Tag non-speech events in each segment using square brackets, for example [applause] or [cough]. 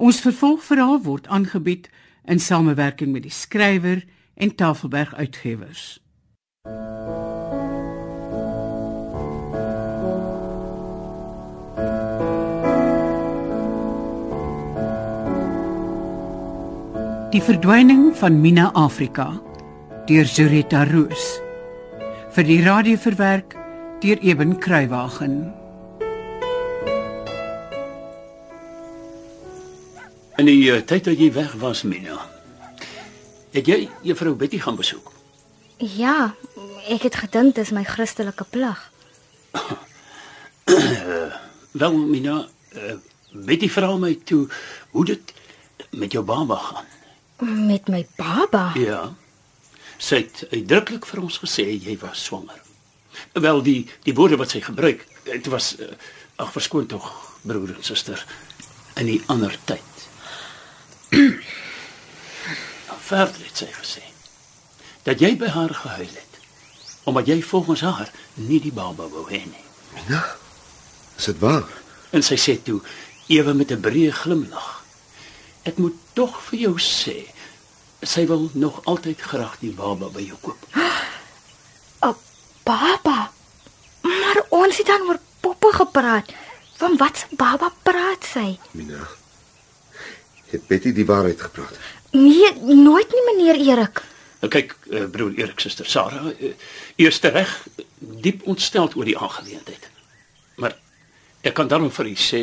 Ons vervolgverhaal word aangebied in samewerking met die skrywer en Tafelberg Uitgewers. Die verdwyning van Mina Afrika deur Zurita Roos vir die radio verwerk deur Eben Kruiwagen. In die uh, tyd dat jy weg was, Mina, het jy juffrou Betty gaan besoek? Ja, ek het gedink dis my Christelike plig. [clears throat] Wel, Mina, uh, Betty vra my toe hoe dit met jou baba gaan. Met my baba. Ja. Sy het uitdruklik vir ons gesê jy was swanger. Wel die die woorde wat sy gebruik, dit was uh, ag verskoon tog broer en suster in 'n ander tyd. [clears throat] Verder het sy gesê dat jy by haar gehuil het omdat jy volgens haar nie die baba wou hê nie. Mina, is dit waar? En sy sê toe ewe met 'n breë glimlag Ek moet tog vir jou sê, sy wil nog altyd graag die baba by jou koop. 'n [gasps] Baba. Maar ons het dan oor poppe gepraat. Van wat se baba praat sy? Mina. Het Betty die waarheid gepraat? Nee, nooit nie meneer Erik. Nou kyk, uh, broer Erik, suster Sarah, uh, eerste reg diep ontstel oor die aangeleentheid. Maar ek kan daarom vir u sê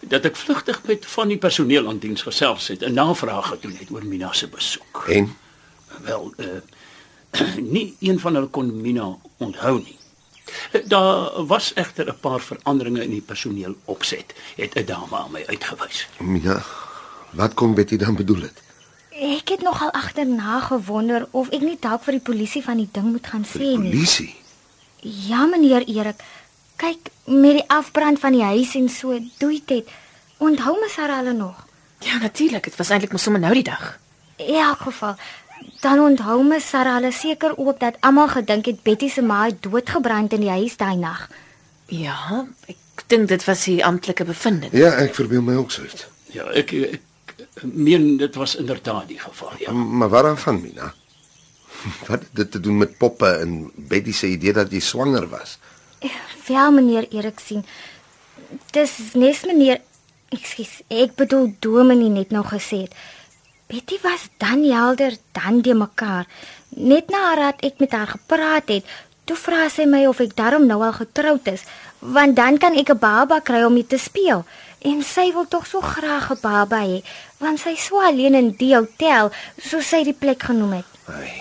dat ek vlugtig met van die personeel aan diens gesels het en navraag gedoen het oor Mina se besoek. En Wel, uh, [clears throat] nie een van hulle kon Mina onthou nie. Eh, Daar was egter 'n paar veranderinge in die personeel opset, het 'n dame aan my uitgewys. Mina, wat kon Betty dan bedoel het? Ek het nogal agterna gewonder of ek nie dalk vir die polisie van die ding moet gaan sê nie. Polisie. Ja, meneer Erik. Kyk, met die afbrand van die huis en so, doei dit. Onthou my Sarah hulle nog? Ja, natuurlik. Dit was eintlik mos sommer nou die dag. In elk geval, dan onthou my Sarah hulle seker ook dat almal gedink het Betty se ma het doodgebrand in die huis daai nag. Ja, ek dink dit was die amptelike bevinding. Ja, ek verbeel my ook so. iets. Ja, ek ek meen dit was inderdaad die geval, ja. Maar waaraan van Mina? [laughs] Wat het dit te doen met poppe en Betty se idee dat jy swanger was? Wel, meneer Erik sien. Dis nes meneer Ekskuus, ek bedoel Dominee net nou gesê het. Betty was dan helder dan die mekaar. Net nadat ek met haar gepraat het, toe vra sy my of ek daarom nou al getroud is, want dan kan ek 'n baba kry om mee te speel. En sy wil tog so graag 'n baba hê, want sy is so alleen in die hotel, soos sy die plek genoem het. Ai,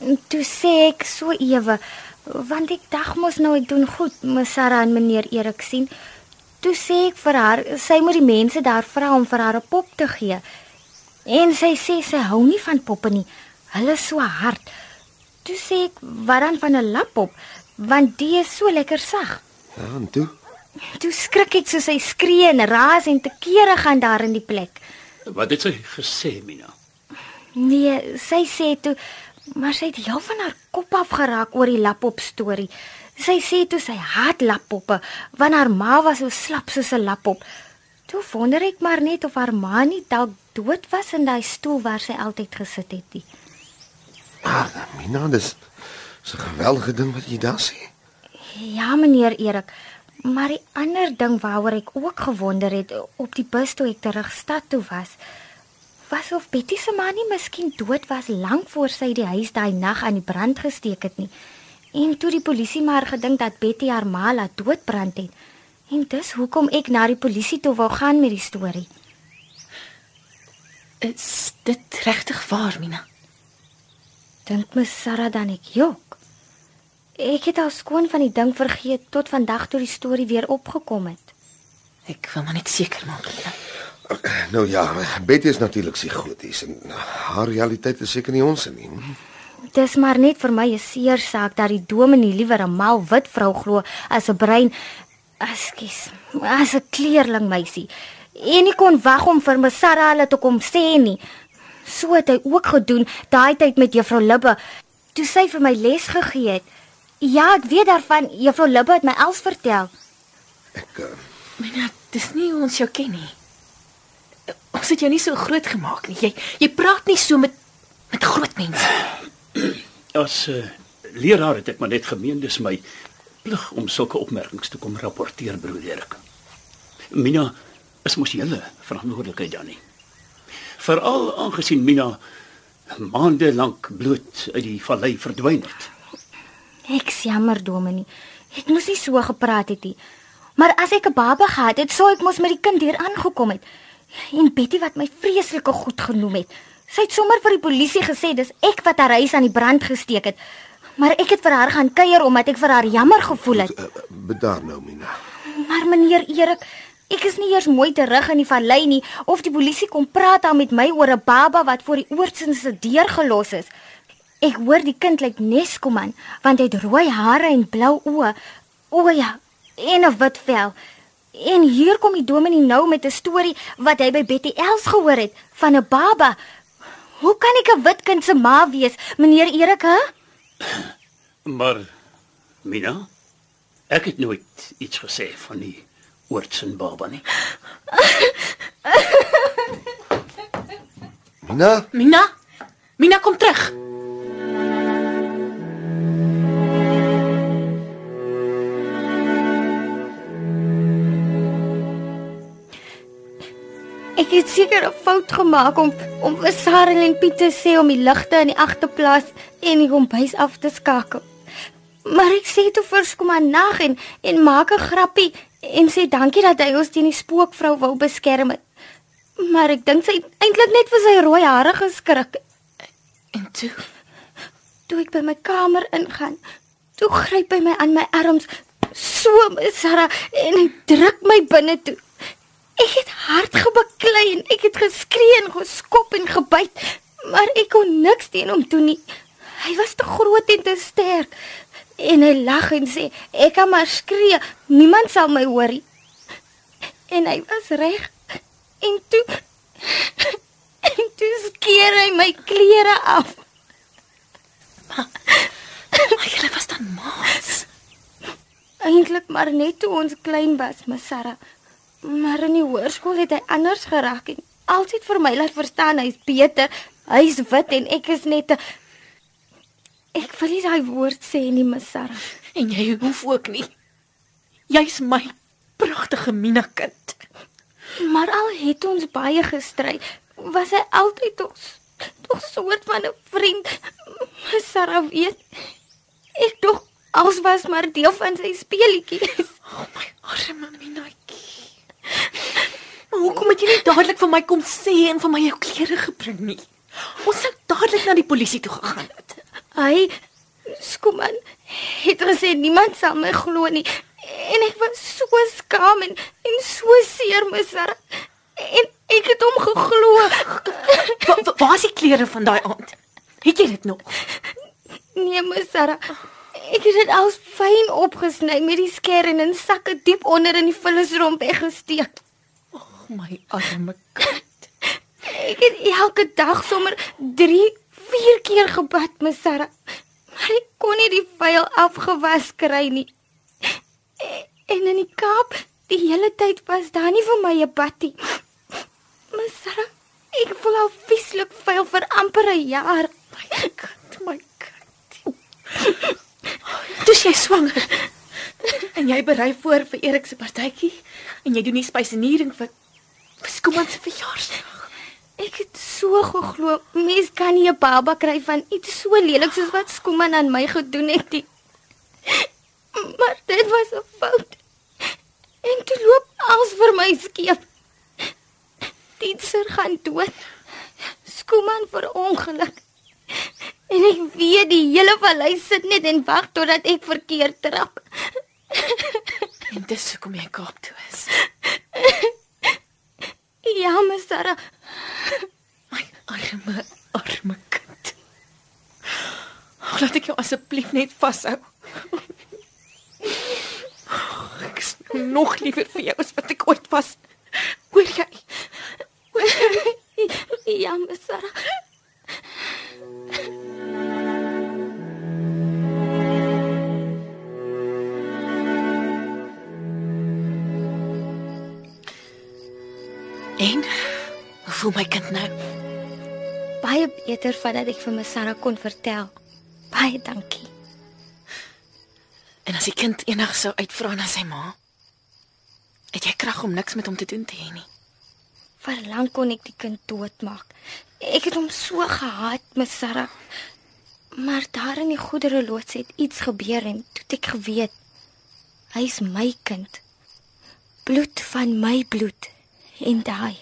Toe sê ek so ewe, want ek dag mos nou ek doen goed, my Sarah en meneer Erik sien. Toe sê ek vir haar, sy moet die mense daar vra om vir haar 'n pop te gee. En sy sê sy hou nie van poppe nie. Hulle is so hard. Toe sê ek, "Wat dan van 'n lappop? Want die is so lekker sag." ja, en toe? Toe skrik ek soos sy skree en raas en te kere gaan daar in die plek. Wat het sy gesê, Mina? Nee, sy sê toe maar sy het heel van haar kop af geraak oor die lappop storie. Sy sê toe sy haat lappoppe want haar ma was so slap soos 'n lappop. Toe wonder ek maar net of haar ma nie dalk dood was in daai stoel waar sy altyd gesit het nie. Ah, Mina, dis 'n geweldige ding wat jy daar sê. Ja, meneer Erik, maar die ander ding waaroor ek ook gewonder het op die bus toe ek terug stad toe was, was of Betty se ma nie miskien dood was lank voor sy die huis daai nag aan die brand gesteek het nie. En toe die polisie maar gedink dat Betty haar ma laat doodbrand het. En dis hoekom ek na die polisie toe wou gaan met die storie. Is dit regtig waar, Mina? Dink my Sarah dan ek jok. Ek het al skoon van die ding vergeet tot vandag toe die storie weer opgekom het. Ek wil maar net seker maak. Mina. Nou ja, Betty is natuurlik psigoties en haar realiteit is seker nie ons nie. Dis maar net vir my 'n seer saak dat die dominee liewer 'n mal wit vrou glo as 'n brein askies, as 'n kleerling meisie. En nie kon wag om vir my Sarah hulle te kom sê nie. So het hy ook gedoen daai tyd met juffrou Libbe toe sy vir my les gegee het. Ja, ek weet daarvan. Juffrou Libbe het my alles vertel. Ek uh, Mina, dis nie hoe ons jou ken nie. ons het jou nie so groot gemaak nie. Jy jy praat nie so met met groot mense. As 'n uh, leraar het ek maar net gemeen dis my plig om sulke opmerkings te kom rapporteer, broer Erik. Mina is mos julle verantwoordelikheid dan nie. Veral aangesien Mina maande lank bloot uit die vallei verdwyn het. Ek's jammer, Dominie. Ek moes nie so gepraat het nie. Maar as ek 'n baba gehad het, sou ek mos met die kind hier aangekom het. En Betty wat my vreeslike goed genoem het. Sy het sommer vir die polisie gesê dis ek wat haar huis aan die brand gesteek het. Maar ek het vir haar gaan kuier omdat ek vir haar jammer gevoel het. Uh, bedaar nou, Mina. Maar meneer Erik, ek is nie eers mooi terug in die vallei nie of die polisie kom praat dan met my oor 'n baba wat voor die oortsin se deur gelos is. Ek hoor die kind lyk Neskoman want hy het rooi hare en blou oë. O ja, en 'n wit vel. En hier kom die dominee nou met 'n storie wat hy by Betty Els gehoor het van 'n baba. Hoe kan ek 'n wit kind se ma wees, meneer Erik, hè? [clears throat] Maar Mina, ek het nooit iets gesê van die oortsin baba nie. Mina, Mina? Mina kom terug. Het seker 'n fout gemaak om om vir Sarah en Piet te sê om die ligte in die agterplaas en die kombuis af te skakel. Maar ek sê toe vir kom aan nag en en maak 'n grappie en sê dankie dat hy ons teen die spookvrou wou beskerm het. Maar ek dink sy eintlik net vir sy rooi hare geskrik. En toe, Toe ek by my kamer ingaan, toe gryp hy my aan my arms so, Sarah, en hy druk my binne toe. Ek het hard gebaklei en ek het geskree en geskop en gebyt, maar ek kon niks teen hom doen nie. Hy was te groot en te sterk. En hy lag en sê, "Ek kan maar skree, niemand sal my hoor nie." En hy was reg. En toe [laughs] en toe skeer hy my klere af. maar julle was dan maats. Eintlik maar net toe ons klein was, my Sarah. Maar in die hoërskool het hy anders geraak en altyd vir my laat verstaan hy's beter. Hy's wit en ek is net 'n Ek wil nie daai woord sê nie, my Sarah. En jy hoef ook nie. Jy's my pragtige Mina kind. Maar al het ons baie gestry, was hy altyd tog tog soort van 'n vriend. My Sarah weet. Ek tog als was maar deel van sy speletjies. O oh my arme Minaatjie. Maar hoekom het jy nie dadelik vir my kom sê en vir my jou klere gebring nie? Ons sou dadelik na die polisie toe gegaan het. Hy skuman het gesê niemand sal my glo nie en ek was so skaam en en so seer misser en ek het hom geglo Wa, wa, waar is die klere van daai aand? Het jy dit nog? nee misser ek het dit als fyn opgesny met die sker en in sakke diep onder in die vullisromp weggesteek O oh, my arme kind. ek het elke dag sommer 3 4 keer gebad misser maar ek kon nie die vuil afgewas kry nie En in die Kaap, die hele tyd was daar nie vir my 'n badie. Maar Sarah, ek voel al vieslik vuil vir amper 'n jaar. My kind, my kind. [laughs] Dis jy swanger. En jy berei voor vir Erik se partytjie en jy doen die spysenering vir vir Skooman se verjaarsdag. Ek het so geglo, mens kan nie 'n baba kry van iets so lelik soos wat Skooman aan my gedoen het nie. Maar dit was 'n fout. En toe loop alles vir my skeef. Ditser gaan dood. Skooman vir ongeluk. En ek weet die hele vallei sit net en wag totdat ek verkeerd trap. En dis hoekom jy Kaap toe is. Ja, my Sarah, My arme, arme kind. Laat ek jou asseblief net vashou. Ek is nog liever vir jou as wat ek ooit was. Voel my kind nou? Baie beter van dat ek vir my Sarah kon vertel. Baie dankie. En as die kind eendag sou uitvra na sy ma, het jy krag om niks met hom te doen te hê nie. Vir lank kon ek die kind doodmaak. Ek het hom so gehaat, my Sarah. Maar daar in die goedere loods het iets gebeur en toe het ek geweet hy is my kind. Bloed van my bloed en daai.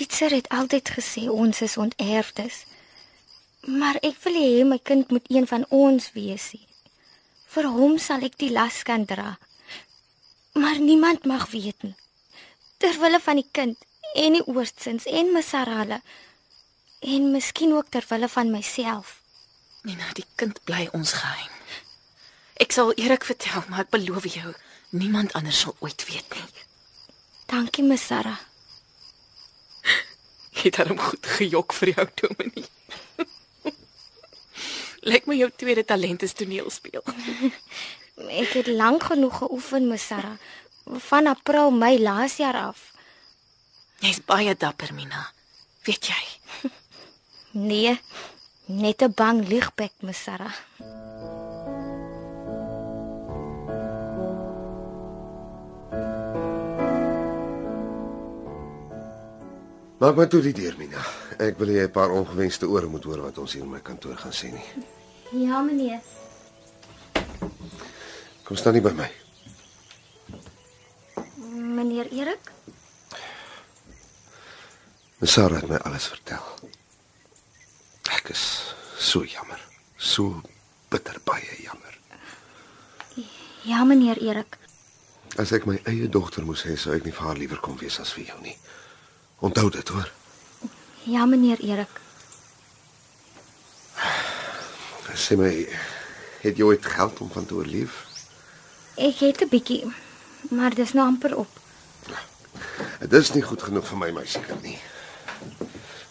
Titser het altyd gesê ons is onterfdes. Maar ek wil hê my kind moet een van ons wees. Vir hom sal ek die las kan dra. Maar niemand mag weet nie. Terwille van die kind en die oorsins en Masarala en miskien ook terwille van myself. Nina, die kind bly ons geheim. Ek sal Erik vertel, maar ek beloof jou, niemand anders sal ooit weet nie. Dankie, Masara. Jy [laughs] het hom goed gejok vir jou dominee. [laughs] Lyk my jou tweede talent is toneel speel. [laughs] Ek het lank genoeg geoefen, Masara. Van April, Mei laas jaar af. Jy's baie dapper, Mina. Weet jy? Nee, net 'n bang liegbek, Masara. Maak maar toe die deur, Mina. Ek wil jy 'n paar ongewenste ore moet hoor wat ons hier in my kantoor gaan sê nie. Ja, meneer. Kom staan nie by my. Meneer Erik? Sarah het my alles vertel. Ek is so jammer. So bitter baie jammer. Ja, meneer Erik. As ek my eie dogter moes hê, sou ek nie vir haar liewer kom wees as vir jou nie. Onthou dit, hoor. Ja, meneer Erik. Sê my, het jy ooit geld om van te oorleef? Ek het 'n bietjie, maar dis nou amper op. Dit is nie goed genoeg vir my meisiekind nie.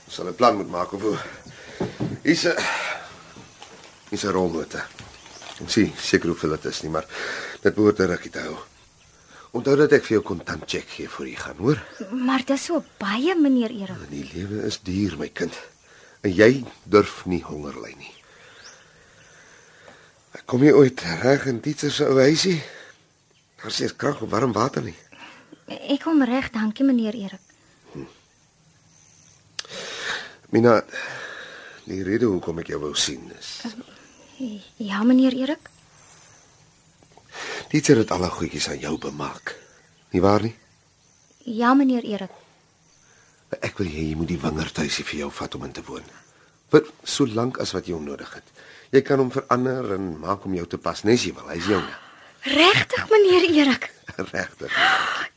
Ons sal 'n plan moet maak of hoe. Hier's 'n hier's 'n rolnote. Ek sien seker hoeveel dit is nie, maar dit behoort 'n rukkie te hou. Onthou dat ek vir jou kontant check gee voor jy gaan, hoor? Maar dis so baie, meneer Erik. Die lewe is duur, my kind. En jy durf nie honger ly nie. Kom jy ooit reg in Titser se ou huisie? Daar sê krag of warm water nie. Ek kom reg, dankie meneer Erik. Mina, die rede hoekom ek jou wou sien is. Ja, meneer Erik. Titser het alle goedjies aan jou bemaak. Nie waar nie? Ja, meneer Erik. Ek wil hê jy moet die wingerdhuisie vir jou vat om in te woon. Vir so lank as wat jy hom nodig het. Jy kan hom verander en maak hom jou te pas, nes jy wil. Hy's joune. Regtig, meneer Erik. [laughs] Regtig.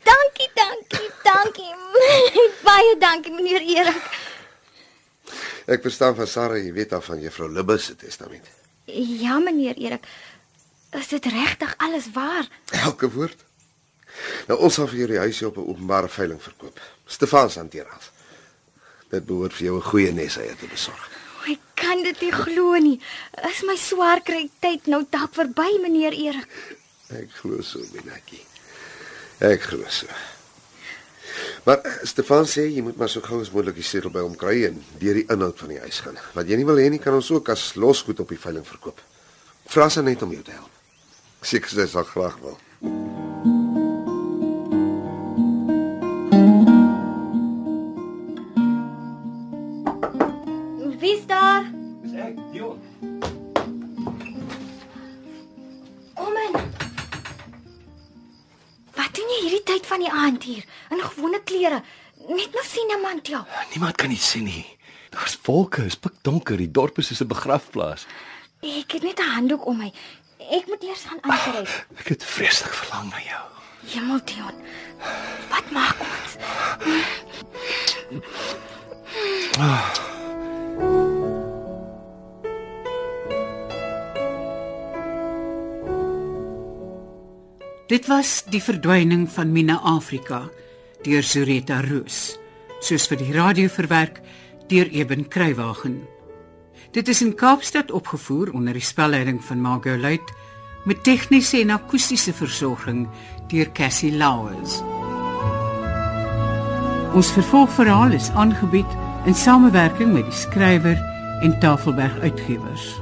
Dankie, dankie, dankie. [laughs] baie dankie, meneer Erik. Ek verstaan van Sarah, jy weet af van juffrou Libbes se testament. Ja, meneer Erik. Is dit regtig alles waar? Elke woord. Nou ons sal vir jou die huisie op 'n openbare veiling verkoop. Stefans hanteer af. Dit behoort vir jou 'n goeie nes uit te besorg. Ek kan dit nie glo nie. Is my swaar kry tyd nou dalk verby, meneer Erik? Ek glo so, Minatjie. Ek glo so. Maar eh, Stefan sê jy moet maar so gou as moontlik die sedel by hom kry en deur die inhoud van die huis gaan. Wat jy nie wil hê nie, kan ons ook as losgoed op die veiling verkoop. Vra sy net om jou te help. Seker sy sal graag wil. Wie's daar? Dis ek, Dion. Kom in. Wat doen jy hierdie tyd van die aand hier in gewone klere? Net nou sien iemand jou. Niemand kan dit sien nie. Daar's wolke, is pikdonker, die dorp is soos 'n begrafplaas. Ek het net 'n handdoek om my. Ek moet eers gaan aantrek. Ek het vreeslik verlang na jou. Hemel Dion. Wat maak ons? Dit was die verdwyning van Mina Afrika deur Zureta Roos, soos vir die radio verwerk deur Eben Kruiwagen. Dit is in Kaapstad opgevoer onder die spelleiding van Margot Luit met tegniese en akoestiese versorging deur Cassie Louws. Ons vervolgverhaal is aangebied in samewerking met die skrywer en Tafelberg Uitgewers.